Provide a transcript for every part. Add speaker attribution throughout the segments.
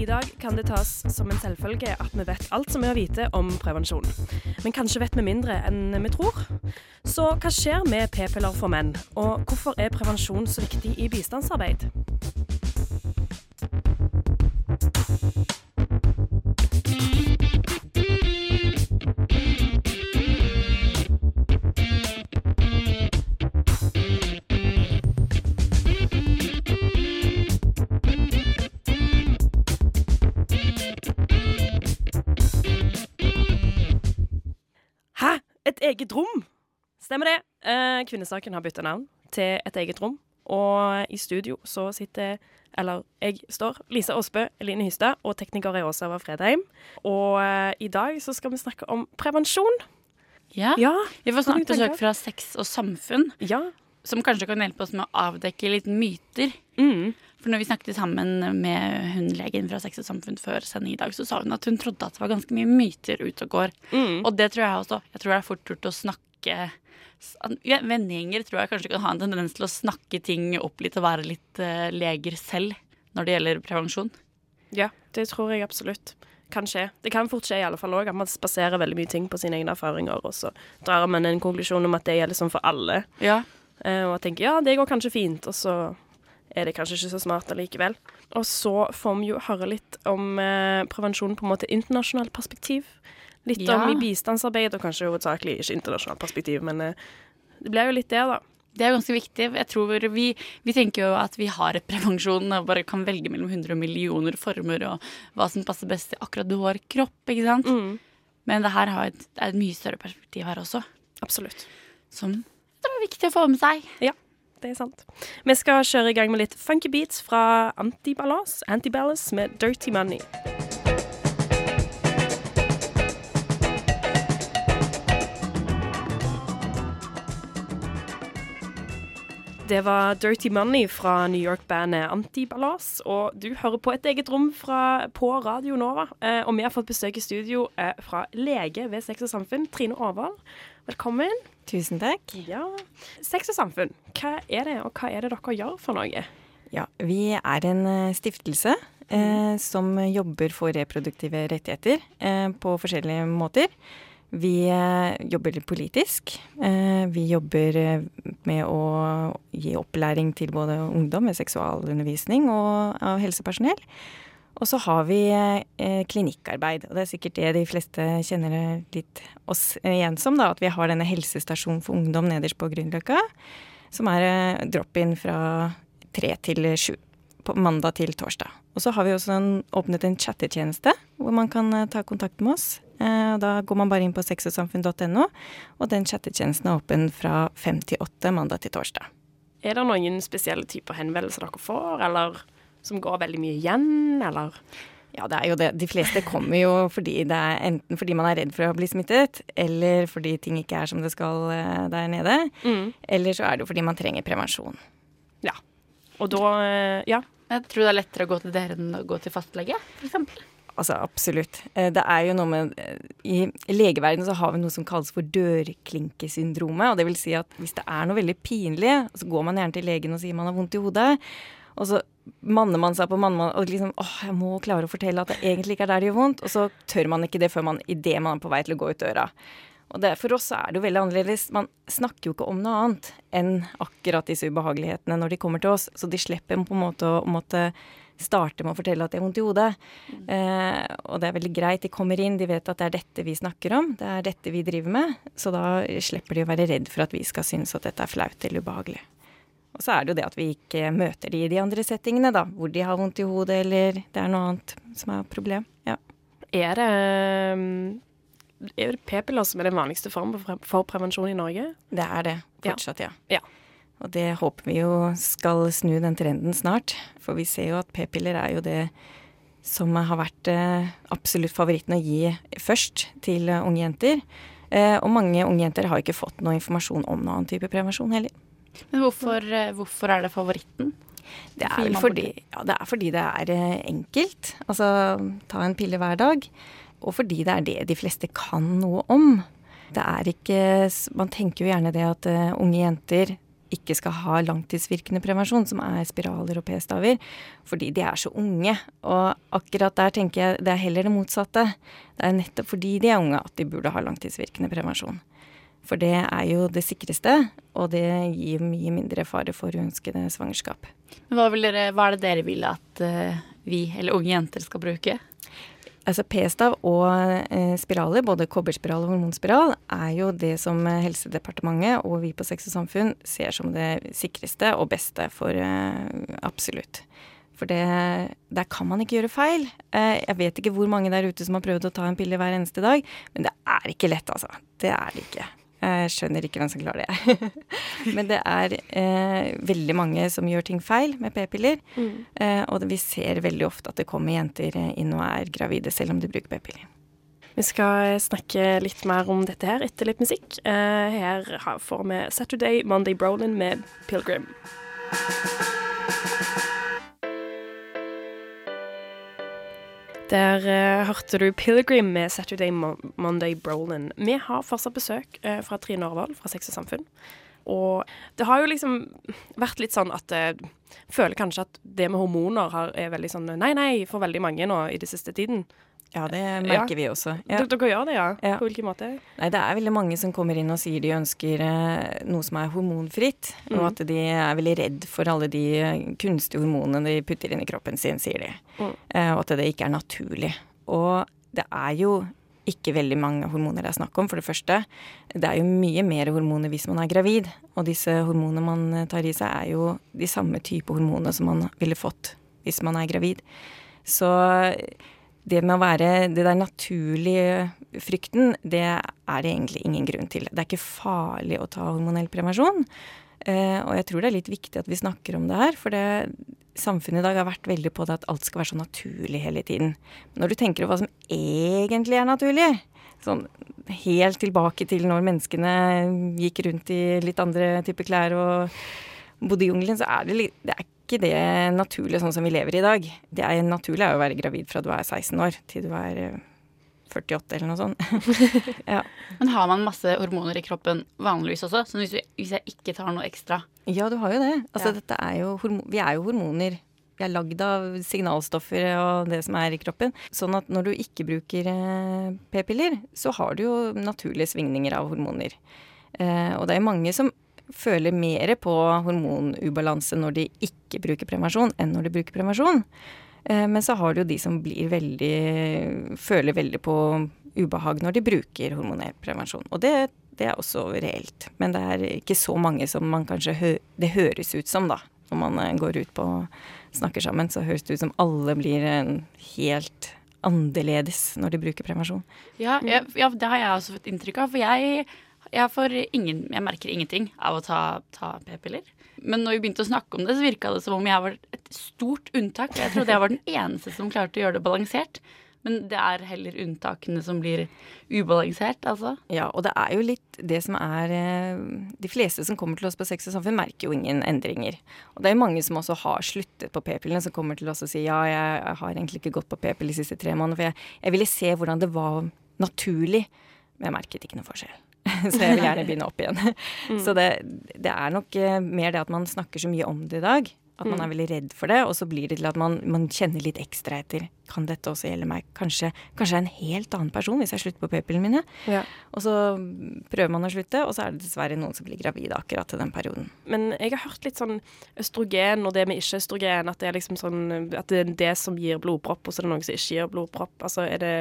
Speaker 1: I dag kan det tas som en selvfølge at vi vet alt som er å vite om prevensjon. Men kanskje vet vi mindre enn vi tror. Så hva skjer med p-piller for menn, og hvorfor er prevensjon så viktig i bistandsarbeid? Et eget rom? Stemmer det. Eh, kvinnesaken har bytta navn til Et eget rom. Og i studio så sitter Eller jeg står Lisa Aasbø, Eline Hystad og tekniker er Åsa Fredheim. Og eh, i dag så skal vi snakke om prevensjon.
Speaker 2: Ja.
Speaker 1: Ja.
Speaker 2: Vi får
Speaker 1: snakke
Speaker 2: snart besøk fra Sex og samfunn,
Speaker 1: Ja.
Speaker 2: som kanskje kan hjelpe oss med å avdekke litt myter.
Speaker 1: Mm.
Speaker 2: For når vi snakket sammen med hun legen fra Sex og samfunn før sending i dag, så sa hun at hun trodde at det var ganske mye myter ute og går.
Speaker 1: Mm.
Speaker 2: Og det tror jeg også. Jeg tror det er fort gjort å snakke ja, Vennegjenger tror jeg kanskje kan ha en tendens til å snakke ting opp litt og være litt uh, leger selv når det gjelder prevensjon.
Speaker 1: Ja, det tror jeg absolutt kan skje. Det kan fort skje i alle fall òg, at man spaserer veldig mye ting på sine egne erfaringer, og så drar man en konklusjon om at det gjelder sånn for alle,
Speaker 2: Ja.
Speaker 1: Uh, og tenker ja, det går kanskje fint, og så er det kanskje ikke så smart allikevel. Og så får vi jo høre litt om eh, prevensjon på en måte internasjonalt perspektiv. Litt
Speaker 2: Ja.
Speaker 1: om i bistandsarbeid, og kanskje hovedsakelig ikke internasjonalt perspektiv, men eh, det blir jo litt det, da.
Speaker 2: Det er ganske viktig. Jeg tror vi, vi tenker jo at vi har et prevensjon og bare kan velge mellom 100 millioner former og hva som passer best til akkurat vår kropp, ikke sant?
Speaker 1: Mm,
Speaker 2: Men det her har et, det er et mye større perspektiv her også,
Speaker 1: absolutt.
Speaker 2: som det er viktig å få med seg.
Speaker 1: Det er sant. Vi skal kjøre i gang med litt funky beats fra Antiballas, Antiballas med Dirty Money. Det var Dirty Money fra New York-bandet Antiballas, og du hører på et eget rom fra, på Radio Nova. Eh, og vi har fått besøk i studio eh, fra lege ved Sex og Samfunn, Trine Aarvold. Velkommen.
Speaker 3: Tusen takk.
Speaker 1: Ja. Sex og samfunn, hva er det, og hva er det dere gjør for noe?
Speaker 3: Ja, vi er en eh, stiftelse eh, som jobber for reproduktive rettigheter eh, på forskjellige måter. Vi eh, jobber politisk. Eh, vi jobber eh, med å gi opplæring til både ungdom med seksualundervisning og av helsepersonell. Og så har vi eh, klinikkarbeid, og det er sikkert det de fleste kjenner litt oss igjen som, da, at vi har denne helsestasjonen for ungdom nederst på Grünerløkka, som er eh, drop-in fra tre til sju. På mandag til torsdag. Og så har vi også en, åpnet en chattetjeneste hvor man kan eh, ta kontakt med oss. Eh, da går man bare inn på sexogsamfunn.no, og den chattetjenesten er åpen fra fem til åtte mandag til torsdag.
Speaker 1: Er det noen spesielle typer henvendelser dere får, eller som går veldig mye igjen, eller?
Speaker 3: Ja, det er jo det. De fleste kommer jo fordi det er enten fordi man er redd for å bli smittet, eller fordi ting ikke er som det skal eh, der nede. Eller så er det jo fordi man trenger prevensjon.
Speaker 1: Ja. Og da, eh, ja.
Speaker 2: Jeg tror det er lettere å gå til dere enn å gå til fastlege, f.eks.
Speaker 3: Altså absolutt. Eh, Det er jo noe med I legeverdenen så har vi noe som kalles for dørklinkesyndromet. Og det vil si at hvis det er noe veldig pinlig, så går man gjerne til legen og sier man har vondt i hodet. Og så manner man seg på mannemann og liksom åh, jeg må klare å fortelle at det egentlig ikke er der det gjør vondt. Og så tør man ikke det før man idet man er på vei til å gå ut døra. Og det, for oss er det jo veldig annerledes. Man snakker jo ikke om noe annet enn akkurat disse ubehagelighetene når de kommer til oss. Så de slipper på en måte å måtte starte med å fortelle at de har vondt i hodet. Eh, og det er veldig greit. De kommer inn, de vet at det er dette vi snakker om. Det er dette vi driver med. Så da slipper de å være redd for at vi skal synes at dette er flaut eller ubehagelig. Og så er det jo det at vi ikke møter de i de andre settingene, da. Hvor de har vondt i hodet eller det er noe annet som er problem. Ja.
Speaker 1: Er det mm, er det p-piller som er den vanligste formen for prevensjon i Norge?
Speaker 3: Det er det fortsatt, ja.
Speaker 1: Ja.
Speaker 3: Og det håper vi jo skal snu den trenden snart. For vi ser jo at p-piller er jo det som har vært eh, absolutt favoritten å gi først til eh, unge jenter. Eh, og mange unge jenter har ikke fått noe informasjon om noen annen type prevensjon heller.
Speaker 2: Men hvorfor, eh, hvorfor er det favoritten?
Speaker 3: Det er, fordi, ja, det er fordi det er eh, enkelt. Altså ta en pille hver dag. Og fordi det er det de fleste kan noe om. Det er ikke Man tenker jo gjerne det at uh, unge jenter ikke skal ha langtidsvirkende prevensjon, som er spiraler og p-staver, fordi de er så unge. Og akkurat der tenker jeg det er heller det motsatte. Det er nettopp fordi de er unge at de burde ha langtidsvirkende prevensjon. For det er jo det sikreste, og det gir mye mindre fare for uønskede svangerskap.
Speaker 2: Hva, dere, hva er det dere vil at eh, vi, eller unge jenter, skal bruke?
Speaker 3: Altså P-stav og eh, spiraler, både kobberspiral og hormonspiral, er jo det som Helsedepartementet og vi på Sex og Samfunn ser som det sikreste og beste for eh, absolutt. For det, der kan man ikke gjøre feil. Eh, jeg vet ikke hvor mange der ute som har prøvd å ta en pille hver eneste dag, men det er ikke lett, altså. Det er det ikke. Jeg skjønner ikke hvem som klarer det. men det er eh, veldig mange som gjør ting feil med p-piller. Eh, og vi ser veldig ofte at det kommer jenter inn og er gravide selv om de bruker p-piller.
Speaker 1: Vi skal snakke litt mer om dette her etter litt musikk. Eh, her får vi Saturday Monday Brolin med Pilgrim. Der uh, hørte du Pilgrim med Saturday Mo Monday Brolin. Vi har fortsatt besøk uh, fra Trine Orvold fra Sex og Samfunn. Og det har jo liksom vært litt sånn at jeg føler kanskje at det med hormoner har, er veldig sånn nei, nei for veldig mange nå i det siste tiden.
Speaker 3: Ja, det merker vi også. Ja.
Speaker 1: Dere, gjør det, ja?
Speaker 3: Ja.
Speaker 1: På hvilken måte?
Speaker 3: Nei, det er veldig mange som kommer inn og sier de ønsker eh, noe som er hormonfritt, og
Speaker 1: Mm.
Speaker 3: at de er veldig redd for alle de eh, kunstige hormonene de putter inn i kroppen sin, sier de.
Speaker 1: Mm.
Speaker 3: Eh, og at det ikke er naturlig. Og det er jo ikke veldig mange hormoner det er snakk om, for det første. Det er jo mye mer hormoner hvis man er gravid, og disse hormonene man tar i seg, er jo de samme type hormoner som man ville fått hvis man er gravid. Så det med å være det der naturlige frykten, det er det egentlig ingen grunn til. Det er ikke farlig å ta hormonell prevensjon. Eh, og jeg tror det er litt viktig at vi snakker om det her, for det, samfunnet i dag har vært veldig på det at alt skal være så naturlig hele tiden. Når du tenker på hva som egentlig er naturlig, sånn helt tilbake til når menneskene gikk rundt i litt andre typer klær og bodde i jungelen, så er det, litt, det er ikke det naturlige sånn som vi lever i dag. Det er naturlig er å være gravid fra du er 16 år til du er eh, 48 eller noe sånt. ja.
Speaker 2: Men har man masse hormoner i kroppen vanligvis også? Så hvis, vi, hvis jeg ikke tar noe ekstra
Speaker 3: ja, du har jo det. Altså,
Speaker 2: Ja.
Speaker 3: dette er jo vi er jo hormoner. Vi er lagd av signalstoffer og det som er i kroppen. Sånn at når du ikke bruker eh, p-piller, så har du jo naturlige svingninger av hormoner. Eh, og det er mange som føler mer på hormonubalanse når de ikke bruker prevensjon, enn når de bruker prevensjon. Eh, men så har du jo de som blir veldig føler veldig på ubehag når de bruker hormonell prevensjon. Og det, det er også reelt. Men det er ikke så mange som man kanskje hø det høres ut som, da. Når man eh, går ut på snakker sammen, så høres det ut som alle blir eh, helt annerledes når de bruker prevensjon.
Speaker 2: Ja, ja, ja, det har jeg også fått inntrykk av. For jeg, jeg, ingen, jeg merker ingenting av å ta, ta p-piller. Men når vi begynte å snakke om det, så virka det som om jeg var et stort unntak. Jeg trodde jeg var den eneste som klarte å gjøre det balansert. Men det er heller unntakene som blir ubalansert, altså.
Speaker 3: Ja, og det er jo litt det som er eh, De fleste som kommer til oss på Sex og Samfunn, merker jo ingen endringer. Og det er jo mange som også har sluttet på p-pillene, som kommer til oss og sier ja, jeg har egentlig ikke gått på p-piller de siste tre månedene, for jeg, jeg ville se hvordan det var naturlig. Men jeg merket ikke noe forskjell. Så jeg vil gjerne begynne opp igjen. Så det, det er nok eh, mer det at man snakker så mye om det i dag. At man er veldig redd for det, og så blir det til at man, man kjenner litt ekstra etter. Kan dette også gjelde meg? Kanskje, kanskje jeg er en helt annen person hvis jeg slutter på p-pillene mine.
Speaker 1: Ja.
Speaker 3: Og så prøver man å slutte, og så er det dessverre noen som blir gravide akkurat til den perioden.
Speaker 1: Men jeg har hørt litt sånn østrogen og det med ikke-østrogen, at det er liksom sånn At det er det som gir blodpropp, og så er det noen som ikke gir blodpropp. Altså er det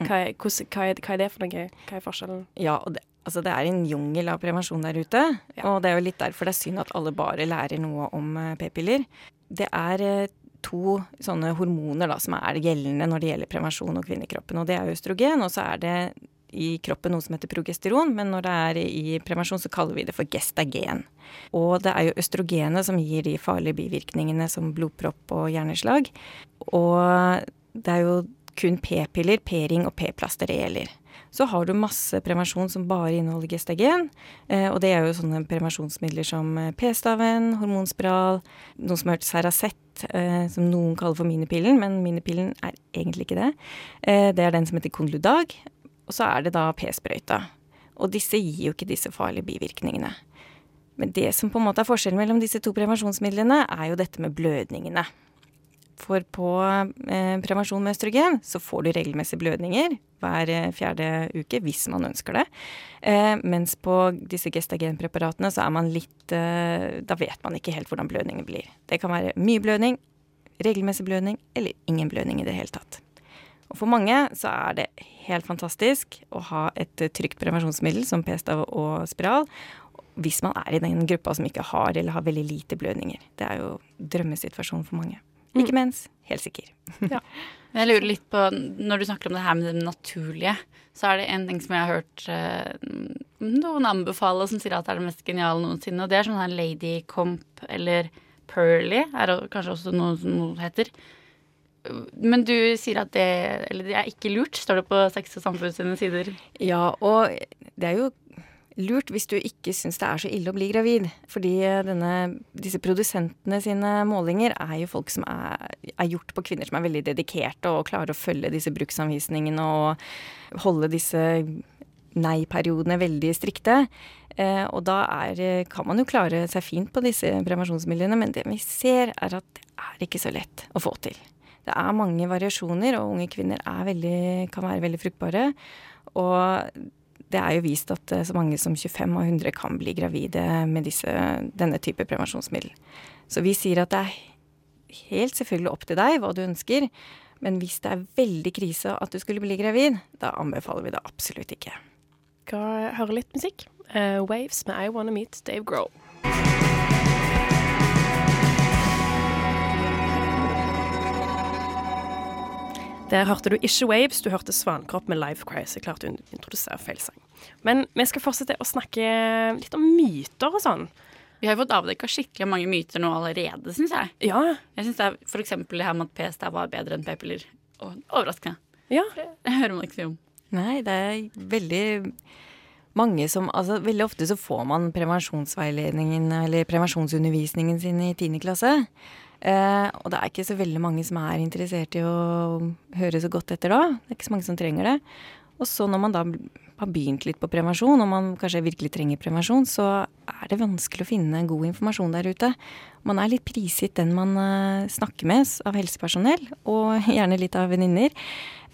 Speaker 1: Hva er, hva er, hva er det for noe? Hva er forskjellen?
Speaker 3: Ja, og det, altså det er en jungel av prevensjon der ute.
Speaker 1: Ja.
Speaker 3: Og det er jo litt derfor det er synd at alle bare lærer noe om eh, p-piller. Det er eh, to sånne hormoner da, som er gjeldende når det gjelder prevensjon og kvinnekroppen. Og det er østrogen, og så er det i kroppen noe som heter progesteron, men når det er i prevensjon så kaller vi det for gestagen. Og det er jo østrogenet som gir de farlige bivirkningene som blodpropp og hjerneslag. Og det er jo kun p-piller, p-ring og p-plaster det gjelder. Så har du masse prevensjon som bare inneholder gestagen. Eh, og det er jo sånne prevensjonsmidler som eh, p-staven, hormonspiral, noe som hørt Ceracet, eh, som noen kaller for minipillen, men minipillen er egentlig ikke det. Det er den som heter kondludag, Og så er det da p-sprøyta. Og disse gir jo ikke disse farlige bivirkningene. Men det som på en måte er forskjellen mellom disse to prevensjonsmidlene, er jo dette med blødningene. For på eh, prevensjon med østrogen så får du regelmessige blødninger hver eh, fjerde uke, hvis man ønsker det. Eh, mens på disse gestagenpreparatene så er man litt eh, Da vet man ikke helt hvordan blødningen blir. Det kan være mye blødning, regelmessig blødning eller ingen blødning i det hele tatt. Og for mange så er det helt fantastisk å ha et eh, trygt prevensjonsmiddel som p-stav og spiral. Hvis man er i den gruppa som ikke har eller har veldig lite blødninger. Det er jo drømmesituasjonen for mange. Ikke mens, helt sikker.
Speaker 2: ja. Jeg lurer litt på, Når du snakker om det her med det naturlige, så er det en ting som jeg har hørt eh, noen anbefale, som sier at det er det mest geniale noensinne. Og det er sånn her Lady Comp eller Pearly, er det kanskje også noe som noe heter. Men du sier at det Eller det er ikke lurt, står det på Sex og Samfunn sine sider.
Speaker 3: Ja, og det er jo lurt hvis du ikke syns det er så ille å bli gravid. Fordi denne, disse produsentene sine målinger er jo folk som er, er, gjort på kvinner som er veldig dedikerte og klarer å følge disse bruksanvisningene og holde disse nei-periodene veldig strikte. Eh, og da er, kan man jo klare seg fint på disse prevensjonsmidlene, men det vi ser er at det er ikke så lett å få til. Det er mange variasjoner, og unge kvinner veldig, kan være veldig fruktbare. Og det er jo vist at så mange som 25 og 100 kan bli gravide med disse, denne type prevensjonsmiddel. Så vi sier at det er helt selvfølgelig opp til deg hva du ønsker. Men hvis det er veldig krise at du skulle bli gravid, da anbefaler vi det absolutt ikke.
Speaker 1: Skal høre litt musikk. Uh, Waves med I Wanna Meet Dave Grohl. Der hørte du ikke Waves, du hørte Svankropp med Life Crisis. Jeg klarte å introdusere feil sang. Men vi skal fortsette å snakke litt om myter og sånn.
Speaker 2: Vi har jo fått avdekka skikkelig mange myter nå allerede, syns jeg.
Speaker 1: Ja.
Speaker 2: Jeg syns f.eks. det her med at p-stav var bedre enn p-piller. Overraskende.
Speaker 1: Ja.
Speaker 2: Det hører man ikke si om.
Speaker 3: Nei, det er veldig mange som Altså veldig ofte så får man prevensjonsveiledningen eller prevensjonsundervisningen sin i 10. klasse. Eh, og det er ikke så veldig mange som er interessert i å høre så godt etter da. Det er ikke så mange som trenger det. Og så når man da har begynt litt på prevensjon, og man kanskje virkelig trenger prevensjon, så er det vanskelig å finne god informasjon der ute. Man er litt prisgitt den man uh, snakker med av helsepersonell, og gjerne litt av venninner.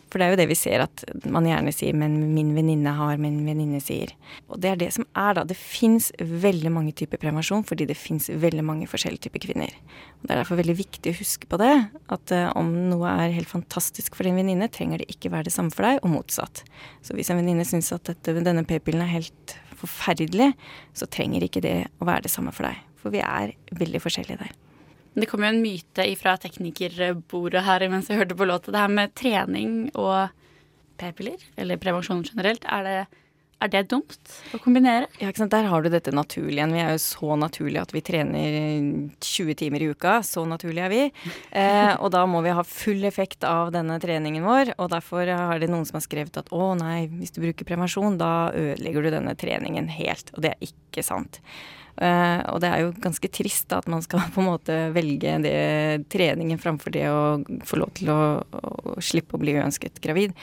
Speaker 3: For det er jo det vi ser at man gjerne sier 'men min venninne har', 'min venninne sier'. Og det er det som er, da. Det fins veldig mange typer prevensjon fordi det fins veldig mange forskjellige typer kvinner. Og Det er derfor veldig viktig å huske på det. At uh, om noe er helt fantastisk for din venninne, trenger det ikke være det samme for deg, og motsatt. Så hvis en venninne syns at dette, denne p-pillen er helt forferdelig, så trenger ikke det å være det samme for deg. For vi er veldig forskjellige der.
Speaker 2: Det kom jo en myte fra teknikerbordet her mens jeg hørte på låta. Det her med trening og p-piller, eller prevensjon generelt. Er det, er det dumt å kombinere?
Speaker 3: Ja, ikke sant? Der har du dette naturlige igjen. Vi er jo så naturlige at vi trener 20 timer i uka. Så naturlige er vi. Eh, og da må vi ha full effekt av denne treningen vår. Og derfor har det noen som har skrevet at å nei, hvis du bruker prevensjon, da ødelegger du denne treningen helt. Og det er ikke sant. Uh, og det er jo ganske trist da, at man skal på en måte velge det, treningen framfor det å få lov til å, å slippe å bli uønsket gravid.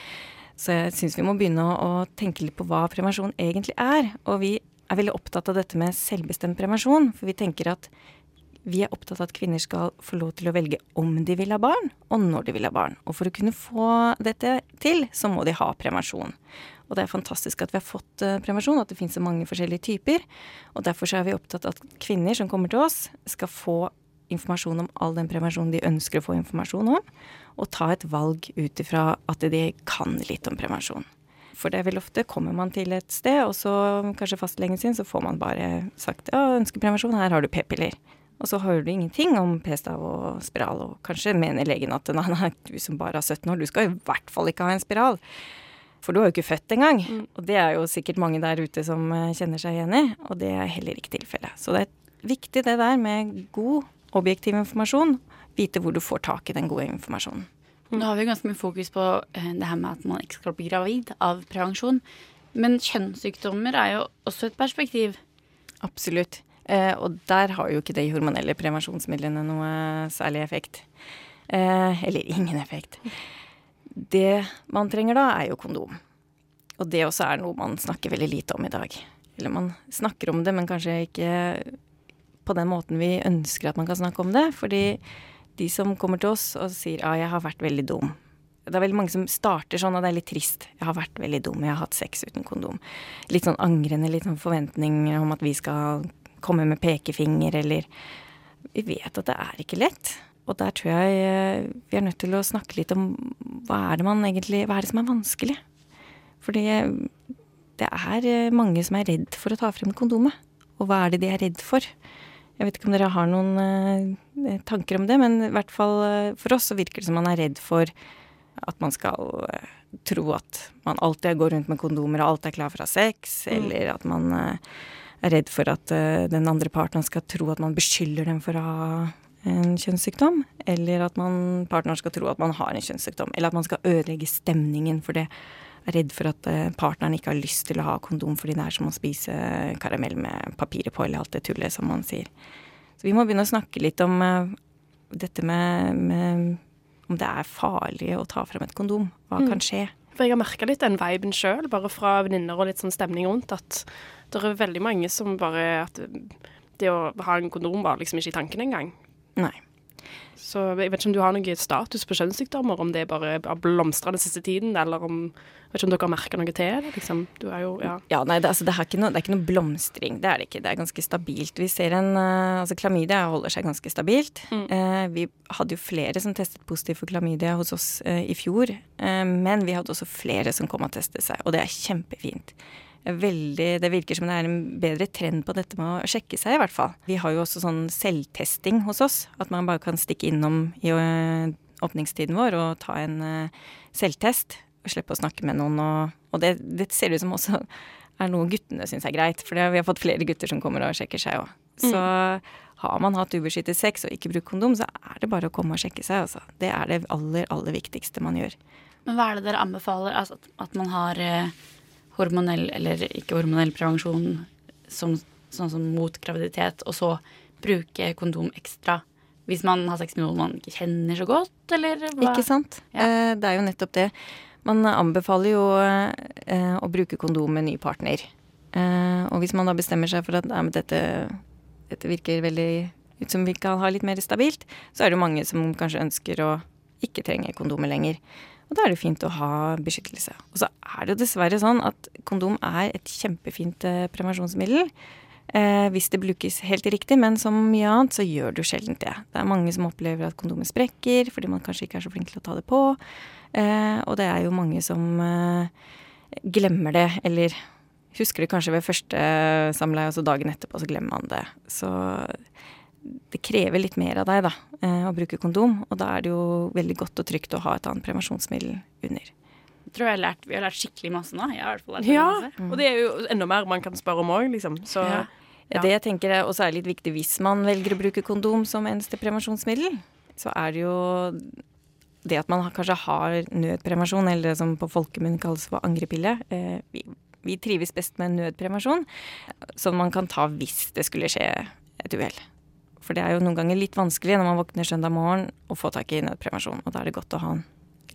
Speaker 3: Så jeg syns vi må begynne å, å, tenke litt på hva prevensjon egentlig er. Og vi er veldig opptatt av dette med selvbestemt prevensjon, for vi tenker at vi er opptatt av at kvinner skal få lov til å velge om de vil ha barn, og når de vil ha barn. Og for å kunne få dette til, så må de ha prevensjon. Og det er fantastisk at vi har fått uh, prevensjon, at det finnes så mange forskjellige typer. Og derfor er vi opptatt av at kvinner som kommer til oss, skal få informasjon om all den prevensjonen de ønsker å få informasjon om, og ta et valg ut ifra at de kan litt om prevensjon. For det er vel ofte kommer man til et sted, og så kanskje fastlegen sin, så får man bare sagt ja, ønsker prevensjon, her har du p-piller. Og så hører du ingenting om p-stav og spiral, og kanskje mener legen at nei, nei, du som bare er 17 år, du skal i hvert fall ikke ha en spiral. For du har jo ikke født engang. Mm. Og det er jo sikkert mange der ute som eh, kjenner seg igjen i, og det er heller ikke tilfellet. Så det er viktig det der med god, objektiv informasjon. Vite hvor du får tak i den gode informasjonen.
Speaker 2: Nå har vi jo ganske mye fokus på eh, det her med at man ikke skal bli gravid av prevensjon. Men kjønnssykdommer er jo også et perspektiv.
Speaker 3: Absolutt. Eh, og der har jo ikke de hormonelle prevensjonsmidlene noe særlig effekt. Eh, eller ingen effekt. Det man trenger da, er jo kondom. Og det også er noe man snakker veldig lite om i dag. Eller man snakker om det, men kanskje ikke på den måten vi ønsker at man kan snakke om det. Fordi de som kommer til oss og sier ja, jeg har vært veldig dum. Det er veldig mange som starter sånn, og det er litt trist. Jeg har vært veldig dum, jeg har hatt sex uten kondom. Litt sånn angrende, litt sånn forventning om at vi skal komme med pekefinger, eller Vi vet at det er ikke lett. Og der tror jeg eh, vi er nødt til å snakke litt om hva er det man egentlig Hva er det som er vanskelig? Fordi eh, det er eh, mange som er redd for å ta frem kondomet. Og hva er det de er redd for? Jeg vet ikke om dere har noen eh, tanker om det, men i hvert fall eh, for oss så virker det som man er redd for at man skal eh, tro at man alltid går rundt med kondomer og alltid er klar for å ha sex, eller at man eh, er redd for at eh, den andre partneren skal tro at man beskylder dem for å ha en kjønnssykdom, eller at man, partneren skal tro at man har en kjønnssykdom, eller at man skal ødelegge stemningen for det. Er redd for at eh, partneren ikke har lyst til å ha kondom fordi det er som å spise karamell med papiret på, eller alt det tullet som man sier. Så vi må begynne å snakke litt om eh, dette med, med om det er farlig å ta frem et kondom. Hva kan skje?
Speaker 1: For jeg har merka litt den viben sjøl, bare fra venninner og litt sånn stemning rundt, at det er veldig mange som bare At det å ha en kondom var liksom ikke i tanken engang.
Speaker 3: Nei.
Speaker 1: Så jeg vet ikke om du har noe status på kjønnssykdommer, om det bare har blomstra den siste tiden, eller om jeg vet ikke om dere har merka noe til det, liksom. Du er jo Ja.
Speaker 3: Ja, nei, det, altså, det, er noe, det er ikke noe blomstring. Det er det ikke. Det er ganske stabilt. Vi ser en eh, Altså, klamydia holder seg ganske stabilt. Eh, vi hadde jo flere som testet positivt for klamydia hos oss eh, i fjor. Eh, men vi hadde også flere som kom og testet seg, og det er kjempefint. Veldig, det virker som det er en bedre trend på dette med å sjekke seg, i hvert fall. Vi har jo også sånn selvtesting hos oss. At man bare kan stikke innom i eh, åpningstiden vår og ta en eh, selvtest. Og slippe å snakke med noen. Og, og det, det ser ut som også er noe guttene syns er greit. For det, vi har fått flere gutter som kommer og sjekker seg òg. Så har man hatt ubeskyttet sex og ikke brukt kondom, så er det bare å komme og sjekke seg. Altså. Det er det aller, aller viktigste man gjør.
Speaker 2: Men hva er det dere anbefaler? Altså at, at man har eh, hormonell eller ikke hormonell prevensjon som, sånn som mot graviditet, og så bruke kondom ekstra hvis man har sex med noen man ikke kjenner så godt, eller hva?
Speaker 3: Ikke sant?
Speaker 2: Ja.
Speaker 3: Eh, det er jo nettopp det. Man anbefaler jo eh, å bruke kondom med ny partner. Eh, og hvis man da bestemmer seg for at nei, dette, dette virker veldig ut som vi kan ha litt mer stabilt, så er det jo mange som kanskje ønsker å ikke trenge kondomer lenger. Og da er det fint å ha beskyttelse. Og så er det jo dessverre sånn at kondom er et kjempefint eh, prevensjonsmiddel. Eh, hvis det brukes helt riktig, men som mye annet så gjør du sjelden det. Det er mange som opplever at kondomet sprekker fordi man kanskje ikke er så flink til å ta det på. Eh, og det er jo mange som eh, glemmer det, eller husker det kanskje ved første samleie, og så dagen etterpå så glemmer man det. Så det krever litt mer av deg, da, eh, å bruke kondom. Og da er det jo veldig godt og trygt å ha et annet prevensjonsmiddel under.
Speaker 2: Jeg tror jeg har lært, vi har lært skikkelig masse nå. Jeg har i hvert fall lært
Speaker 1: Ja,
Speaker 2: masse.
Speaker 1: og det er jo enda mer man kan spørre om òg, liksom. Så
Speaker 2: Ja.
Speaker 3: Ja. Det jeg tenker er også er litt viktig hvis man velger å bruke kondom som eneste prevensjonsmiddel, så er det jo det at man kanskje har nødprevensjon, eller det som på folkemunne kalles for angrepille. Eh, vi, vi trives best med nødprevensjon, som man kan ta hvis det skulle skje et uhell. For det er jo noen ganger litt vanskelig når man våkner søndag morgen å få tak i nødprevensjon, og da er det godt å ha den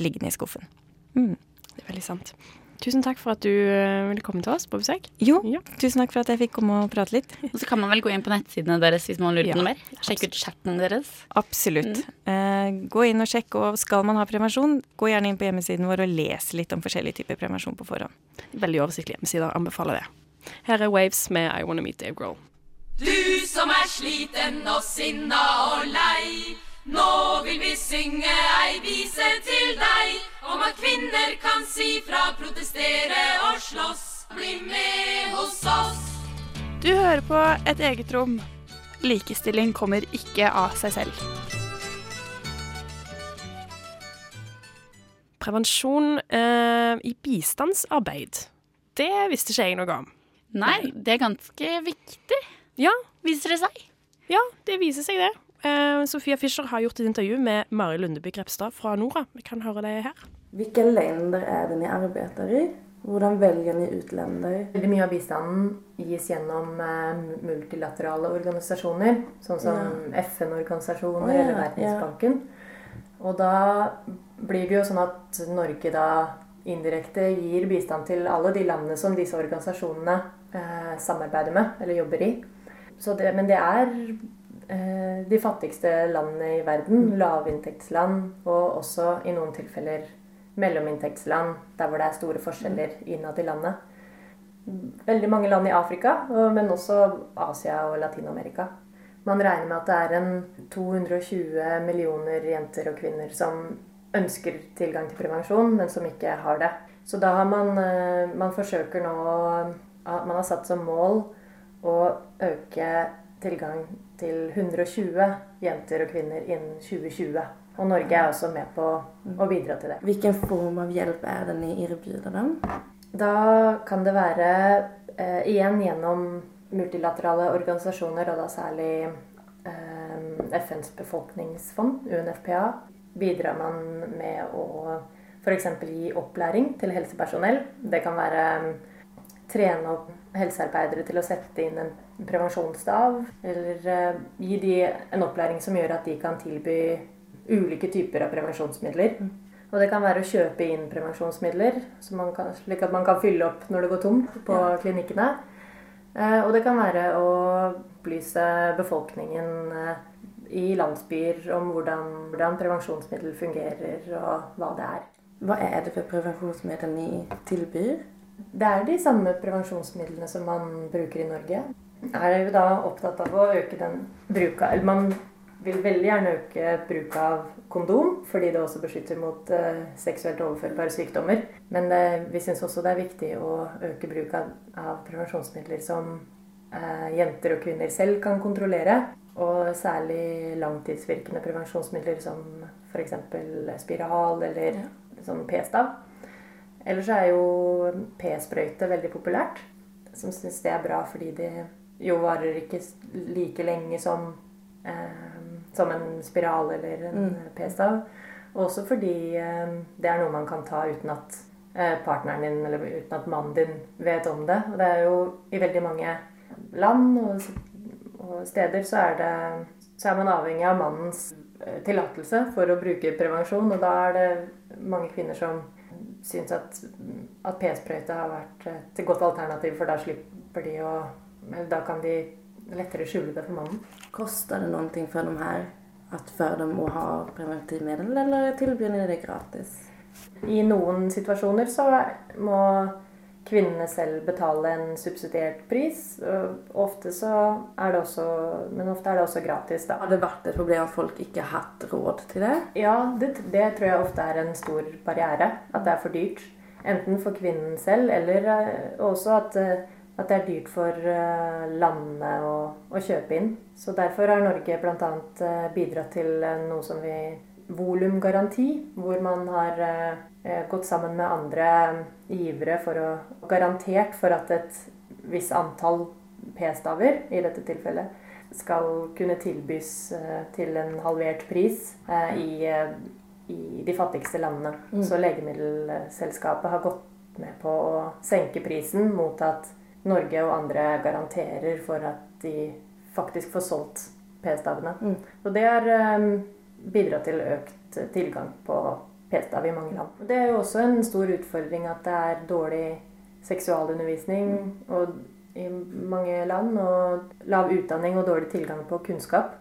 Speaker 3: liggende i skuffen. Mm.
Speaker 1: det er veldig sant. Tusen takk for at du eh, ville komme til oss på besøk.
Speaker 3: Jo,
Speaker 1: Ja.
Speaker 3: tusen takk for at jeg fikk komme og prate litt.
Speaker 2: Og så kan man vel gå inn på nettsidene deres hvis man lurer
Speaker 1: Ja,
Speaker 2: på noe mer. Sjekke ut chatten deres.
Speaker 3: Absolutt. Eh, gå inn og sjekk, og skal man ha prevensjon, gå gjerne inn på hjemmesiden vår og les litt om forskjellige typer prevensjon på forhånd.
Speaker 1: Veldig oversiktlig hjemmeside. Anbefaler det. Her er Waves med I Wanna Meet Dave Grohl.
Speaker 4: Du som er sliten og sinna og lei. Nå vil vi synge ei vise til deg om at kvinner kan si fra, protestere og slåss. Bli med hos oss.
Speaker 1: Du hører på Et eget rom. Likestilling kommer ikke av seg selv. Prevensjon eh, i bistandsarbeid. Det visste ikke jeg noe om.
Speaker 2: Nei, det er ganske viktig,
Speaker 1: Ja,
Speaker 2: viser det seg.
Speaker 1: ja det viser seg det. Uh, Sofia Fischer har gjort et intervju med Mari Lundeby Grepstad fra Nora. Vi kan høre det her.
Speaker 5: Hvilke länder er det dere arbeider i? Hvordan velger dere utlender?
Speaker 6: Veldig mye av bistanden gis gjennom eh, multilaterale organisasjoner, sånn som FN-organisasjoner
Speaker 5: oh, ja,
Speaker 6: eller Verdensbanken. Og da blir det jo sånn at Norge da indirekte gir bistand til alle de landene som disse organisasjonene eh, samarbeider med eller jobber i. Så det, men det er eh, de fattigste landene i verden, lavinntektsland, og også i noen tilfeller mellominntektsland, der hvor det er store forskjeller innad i landet. Veldig mange land i Afrika, men også Asia og Latin-Amerika. Man regner med at det er en 220 millioner jenter og kvinner som ønsker tilgang til prevensjon, men som ikke har det. Så da har man, eh, man forsøker nå Man har satt som mål å øke tilgang til 120 jenter og kvinner innen 2020. Og Norge er også med på å bidra til det.
Speaker 5: Hvilken form av hjelp er det ni erbjuder dem?
Speaker 6: Da kan det være eh, igjen gjennom multilaterale organisasjoner, og da særlig eh, FNs befolkningsfond, UNFPA, bidrar man med å f.eks. gi opplæring til helsepersonell. Det kan være trene opp helsearbeidere til å sette inn en prevensjonsstav, eller eh, gi de en opplæring som gjør at de kan tilby ulike typer av prevensjonsmidler. Og det kan være å kjøpe inn prevensjonsmidler, kan, slik at man kan fylle opp når det går tomt på klinikkene. Eh, og det kan være å opplyse befolkningen eh, i landsbyer om hvordan, hvordan prevensjonsmiddel fungerer, og hva det er.
Speaker 5: Hva er det for prevensjonsmiddel ni tilbyr?
Speaker 6: Det er de samme prevensjonsmidlene som man bruker i Norge. Er jo da opptatt av å øke den bruka Eller man vil veldig gjerne øke bruk av kondom, fordi det også beskytter mot eh, seksuelt overførbare sykdommer. Men eh, vi syns også det er viktig å øke bruk av, av prevensjonsmidler som eh, jenter og kvinner selv kan kontrollere. Og særlig langtidsvirkende prevensjonsmidler som f.eks. spiral eller sånn p-stav. Ellers er jo p-sprøyte veldig populært. Som syns det er bra fordi det jo varer ikke like lenge som, eh, som en spiral eller en
Speaker 5: Mm.
Speaker 6: p-stav. Og også fordi eh, det er noe man kan ta uten at eh, partneren din eller uten at mannen din vet om det. Og det er jo i veldig mange land og, og steder så er, det, så er man avhengig av mannens eh, tillatelse for å bruke prevensjon. Og da er det mange kvinner som syns at, at p-sprøyte har vært et godt alternativ, for da slipper de å Da kan de lettere skjule det for mannen.
Speaker 5: Koster det noe for de her at før de må ha preventivmiddel, eller tilbyr de det gratis?
Speaker 6: I noen situasjoner så må kvinnene selv betale en subsidiert pris. og Ofte så er det også, men ofte er det også gratis, da.
Speaker 5: Har det vært et problem at folk ikke har hatt råd til det?
Speaker 6: Ja, det, det tror jeg ofte er en stor barriere. At det er for dyrt. Enten for kvinnen selv, eller eh, også at, eh, at det er dyrt for eh, landene å, å kjøpe inn. Så derfor har Norge bl.a. bidratt til noe som vi volumgaranti, hvor man har gått sammen med andre givere for å garantert for at et visst antall p-staver, i dette tilfellet, skal kunne tilbys eh, til en halvert pris eh, i, eh, i de fattigste landene.
Speaker 5: Mm.
Speaker 6: Så Legemiddelselskapet har gått med på å senke prisen mot at Norge og andre garanterer for at de faktisk får solgt p-stavene.
Speaker 5: Mm.
Speaker 6: Og det har eh, bidratt til økt tilgang på p-stav i mange land. Det er jo også en stor utfordring at det er dårlig seksualundervisning og i mange land, og lav utdanning og dårlig tilgang på kunnskap.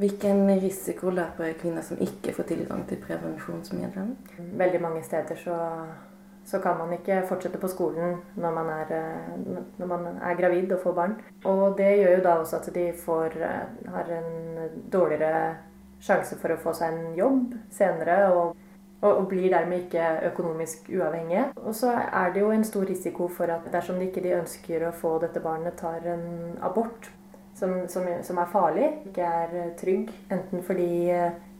Speaker 5: Hvilken risiko løper kvinner som ikke får tilgang til prevensjonsmidler?
Speaker 6: Veldig mange steder så, så kan man ikke fortsette på skolen når man, er, når man er gravid og får barn. Og det gjør jo da også at de får, eh, har en dårligere sjanse for å få seg en jobb senere. og og, blir dermed ikke økonomisk uavhengige. Og så er det jo en stor risiko for at dersom de ikke ønsker å få dette barnet, tar en abort som, som, som er farlig, ikke er trygg, enten fordi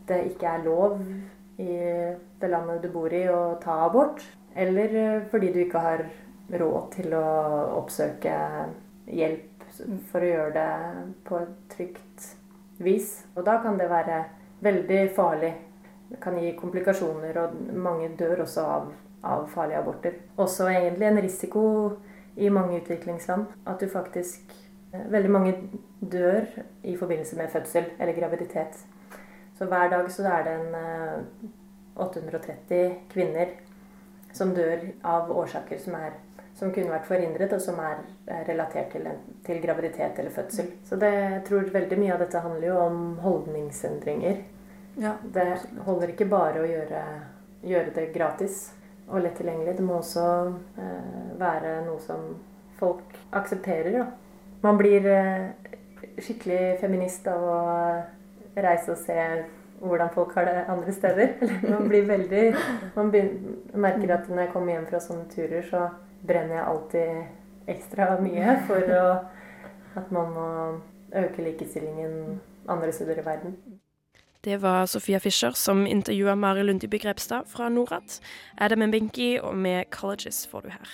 Speaker 6: det ikke er lov i det landet du bor i å ta abort, eller fordi du ikke har råd til å oppsøke hjelp for å gjøre det på et trygt vis. Og da kan det være veldig farlig. Kan gi komplikasjoner, og mange dør også av, av farlige aborter. Også egentlig en risiko i mange utviklingsland at du faktisk eh, Veldig mange dør i forbindelse med fødsel eller graviditet. Så hver dag så er det en eh, 830 kvinner som dør av årsaker som, er, som kunne vært forhindret, og som er relatert til, til graviditet eller fødsel. Så det, jeg tror veldig mye av dette handler jo om holdningsendringer.
Speaker 3: Ja.
Speaker 6: Det holder ikke bare å gjøre, gjøre det gratis og lett tilgjengelig. Det må også eh, være noe som folk aksepterer. Da. Man blir eh, skikkelig feminist av å reise og se hvordan folk har det andre steder. Man blir veldig Man begynner, merker at når jeg kommer hjem fra sånne turer, så brenner jeg alltid ekstra mye for å, at man må øke likestillingen andre steder i verden.
Speaker 1: Det var Sofia Fischer som intervjua Mari Lundby Grepstad fra Norad. Adam Mbinki og med 'Colleges' får du her.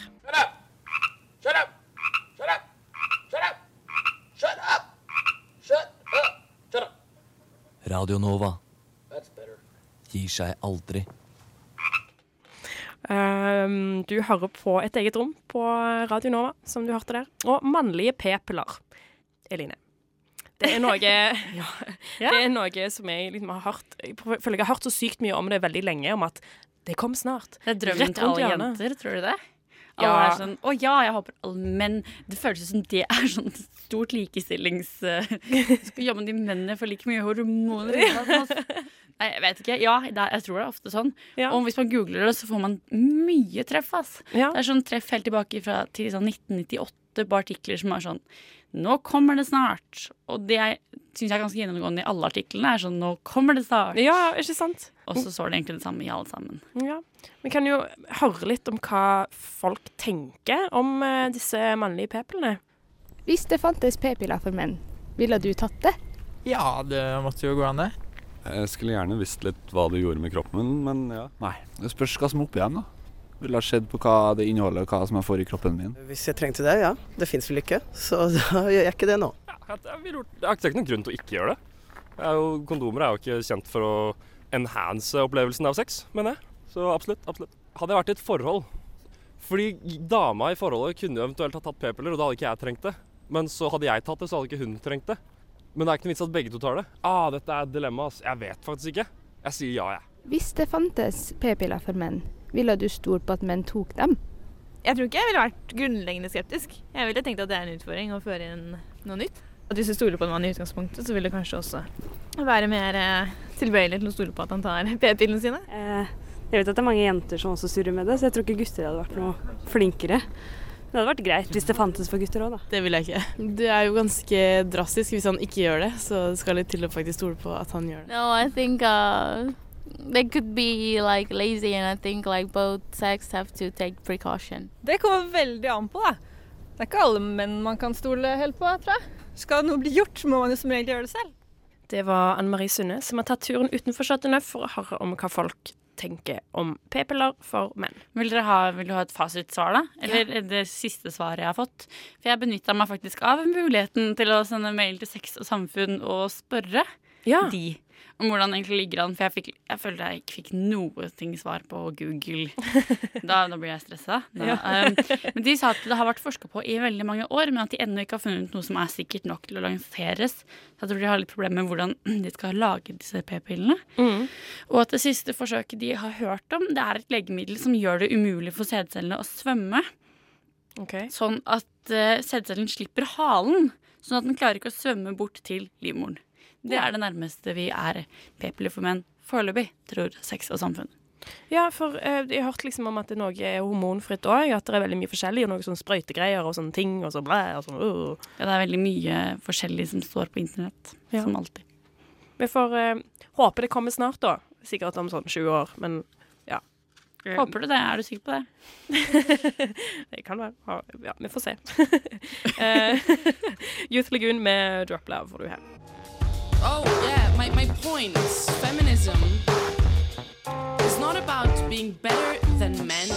Speaker 7: Radio Nova. Gir seg aldri.
Speaker 1: Um, du hører på Et eget rom på Radio Nova, som du hørte der. Og mannlige p-piller, Eline. Det er noe ja, Det er noe som jeg liksom har hørt Jeg føler jeg har hørt så sykt mye om det veldig lenge, om at det kom snart.
Speaker 2: Det er drømmen til alle
Speaker 1: hjørnet.
Speaker 2: jenter, tror du det?
Speaker 1: Ja.
Speaker 2: Alle er sånn Å ja, jeg håper alle menn Det føles som det er sånn stort likestillings... eh, Skal jobbe med de mennene for like mye hormoner. Nei, jeg vet ikke. Ja, er, jeg tror det er ofte sånn.
Speaker 1: Ja.
Speaker 2: Og hvis man googler det, så får man mye treff, ass.
Speaker 1: Ja.
Speaker 2: Det er sånn treff helt tilbake fra, til sånn 1998 på artikler som er sånn Nå kommer det snart. Og det syns jeg er ganske gjennomgående i alle artiklene. er sånn Nå kommer det snart.
Speaker 1: Ja, ikke sant?
Speaker 2: Og så står det egentlig det samme i alle sammen.
Speaker 1: Ja. Vi kan jo høre litt om hva folk tenker om eh, disse mannlige p-pillene.
Speaker 8: Hvis det fantes p-piller for menn, ville du tatt det?
Speaker 9: Ja, det måtte jo gå an, det.
Speaker 10: Jeg skulle gjerne visst litt hva det gjorde med kroppen min, men ja.
Speaker 11: Nei. Det spørs hva som er oppi dem, da. Ville ha sett på hva det inneholder, hva som jeg får i kroppen min.
Speaker 12: Hvis jeg trengte det, ja. Det fins vel ikke, så da gjør jeg ikke det nå.
Speaker 13: Jeg, vil gjort- jeg har ikke noen grunn til å ikke gjøre det. Jeg er jo, kondomer er jo ikke kjent for å enhance opplevelsen av sex, mener jeg. Så absolutt, absolutt. Hadde jeg vært i et forhold Fordi dama i forholdet kunne jo eventuelt ha tatt p-piller, og da hadde ikke jeg trengt det. Men så hadde jeg tatt det, så hadde ikke hun trengt det. Men det er ikke noe vits at begge to tar det. Ah, dette er et dilemma, ass. Jeg vet faktisk ikke. Jeg sier ja, jeg.
Speaker 8: Hvis det fantes p-piller for menn, ville du stolt på at menn tok dem?
Speaker 14: Jeg tror ikke jeg ville vært grunnleggende skeptisk. Jeg ville tenkt at det er en utfordring å føre inn noe nytt. At Hvis du stoler på en mann i utgangspunktet, så vil du kanskje også være mer eh, tilbøyelig til å stole på at han tar p-pillene sine.
Speaker 15: Jeg vet at det er mange jenter som også surrer med det, så jeg tror ikke gutter hadde vært noe flinkere. Det hadde vært greit hvis det fantes for gutter òg, da.
Speaker 16: Det vil jeg ikke. Det er jo ganske drastisk hvis han ikke gjør det, så det skal litt til å faktisk stole på at han gjør det.
Speaker 17: No, I think uh, they could be like lazy, and I think like both sex have to take precaution.
Speaker 18: Det kommer veldig an på, da. Det er ikke alle menn man kan stole helt på, tror jeg. Skal noe bli gjort, må man jo som regel gjøre det selv.
Speaker 1: Det var Anne Marie Sunde som har tatt turen utenfor Chateau Neuf for å høre om hva folk tenker om p-piller for menn.
Speaker 2: Vil dere ha, vil du ha et fasitsvar, da? Eller det siste svaret jeg har fått? For jeg benytta meg faktisk av muligheten til å sende mail til Sex og Samfunn og spørre de om hvordan det egentlig ligger an. For jeg, fikk, jeg følte jeg ikke fikk noe ting svar på Google. Da, da blir jeg stressa.
Speaker 1: Ja.
Speaker 2: um, men de sa at det har vært forska på i veldig mange år, men at de ennå ikke har funnet noe som er sikkert nok til å lanseres. Så jeg tror de har litt problemer med hvordan de skal lage disse p-pillene. Og at det siste forsøket de har hørt om, det er et legemiddel som gjør det umulig for sædcellene å svømme. Sånn at uh, sædcellen slipper halen. Sånn at den klarer ikke å svømme bort til livmoren. Det er det nærmeste vi er p-piller for menn foreløpig, tror Sex og Samfunn.
Speaker 1: Ja, for eh, jeg har hørt liksom om at det noe er hormonfritt òg. At det er veldig mye forskjellig. Og noe sånn sprøytegreier og sånne ting. Og så blæ, og sånn, uh.
Speaker 2: Ja, det er veldig mye forskjellig som står på internett,
Speaker 1: Ja.
Speaker 2: som alltid.
Speaker 1: Vi får eh, håpe det kommer snart, da. Sikkert om sånn 20 år, men ja.
Speaker 2: Håper du det? Er du sikker på det?
Speaker 1: det kan være. Ja, vi får se. Eh, Youth Lagoon med Drop Love får du her.
Speaker 19: Oh, yeah, my, my point. Feminism is not about being better than men.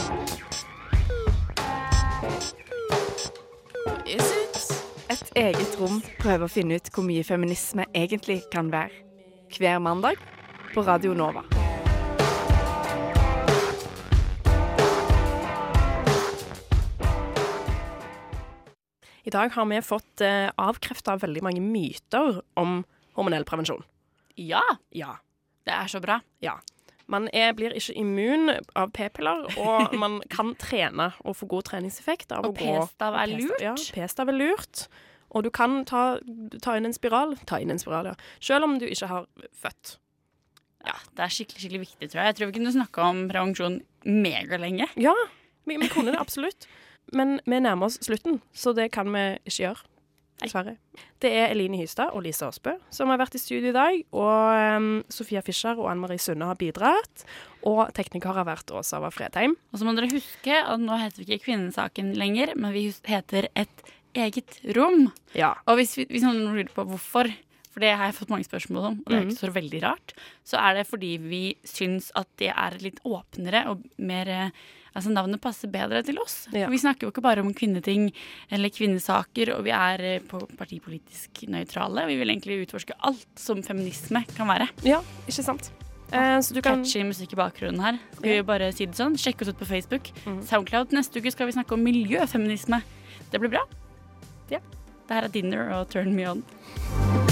Speaker 19: Is it?
Speaker 3: Et
Speaker 1: Et eget rom prøver å finne ut hvor mye feminisme egentlig kan være. Hver mandag på Radio Nova. I dag har vi fått eh, avkrefta veldig mange myter om hormonell prevensjon.
Speaker 2: Ja.
Speaker 1: Ja.
Speaker 2: Det er så bra.
Speaker 1: Ja. Man er, blir ikke immun av p-piller, og man kan trene og få god treningseffekt av
Speaker 2: Og
Speaker 1: å gå
Speaker 2: p-stav er lurt.
Speaker 1: Ja, p-stav er lurt. Og du kan ta, ta inn en spiral. Ta inn en spiral, ja. Selv om du ikke har født.
Speaker 2: Ja, det er skikkelig skikkelig viktig, tror jeg. Jeg tror vi kunne snakka om prevensjon megalenge.
Speaker 1: Ja, vi, vi kunne det absolutt. Men vi nærmer oss slutten, så det kan vi ikke gjøre. Dessverre. Det er Eline Hystad og Lise Aasbø som har vært i studio i dag. Og um, Sofia Fischer og Anne Marie Sunde har bidratt. Og tekniker har vært Åsa Ava Fredheim.
Speaker 2: Og så må dere huske at nå heter vi ikke Kvinnesaken lenger, men vi heter Et eget rom.
Speaker 1: Ja.
Speaker 2: Og hvis, vi, hvis noen lurer på hvorfor, for det har jeg fått mange spørsmål om, og det er ikke så veldig rart, så er det fordi vi syns at det er litt åpnere og mer eh, Altså navnet passer bedre til oss.
Speaker 1: Ja.
Speaker 2: For vi snakker jo ikke bare om kvinneting eller kvinnesaker, og vi er eh, på partipolitisk nøytrale. Vi vil egentlig utforske alt som feminisme kan være.
Speaker 1: Ja, ikke sant? Eh, så du kan
Speaker 2: Catchy musikk i bakgrunnen her. Skal vi bare si det sånn? Sjekk oss ut på Facebook.
Speaker 1: Mm.
Speaker 2: Soundcloud. Neste uke skal vi snakke om miljøfeminisme. Det blir bra. Ja. Det her er Dinner og Turn Me On.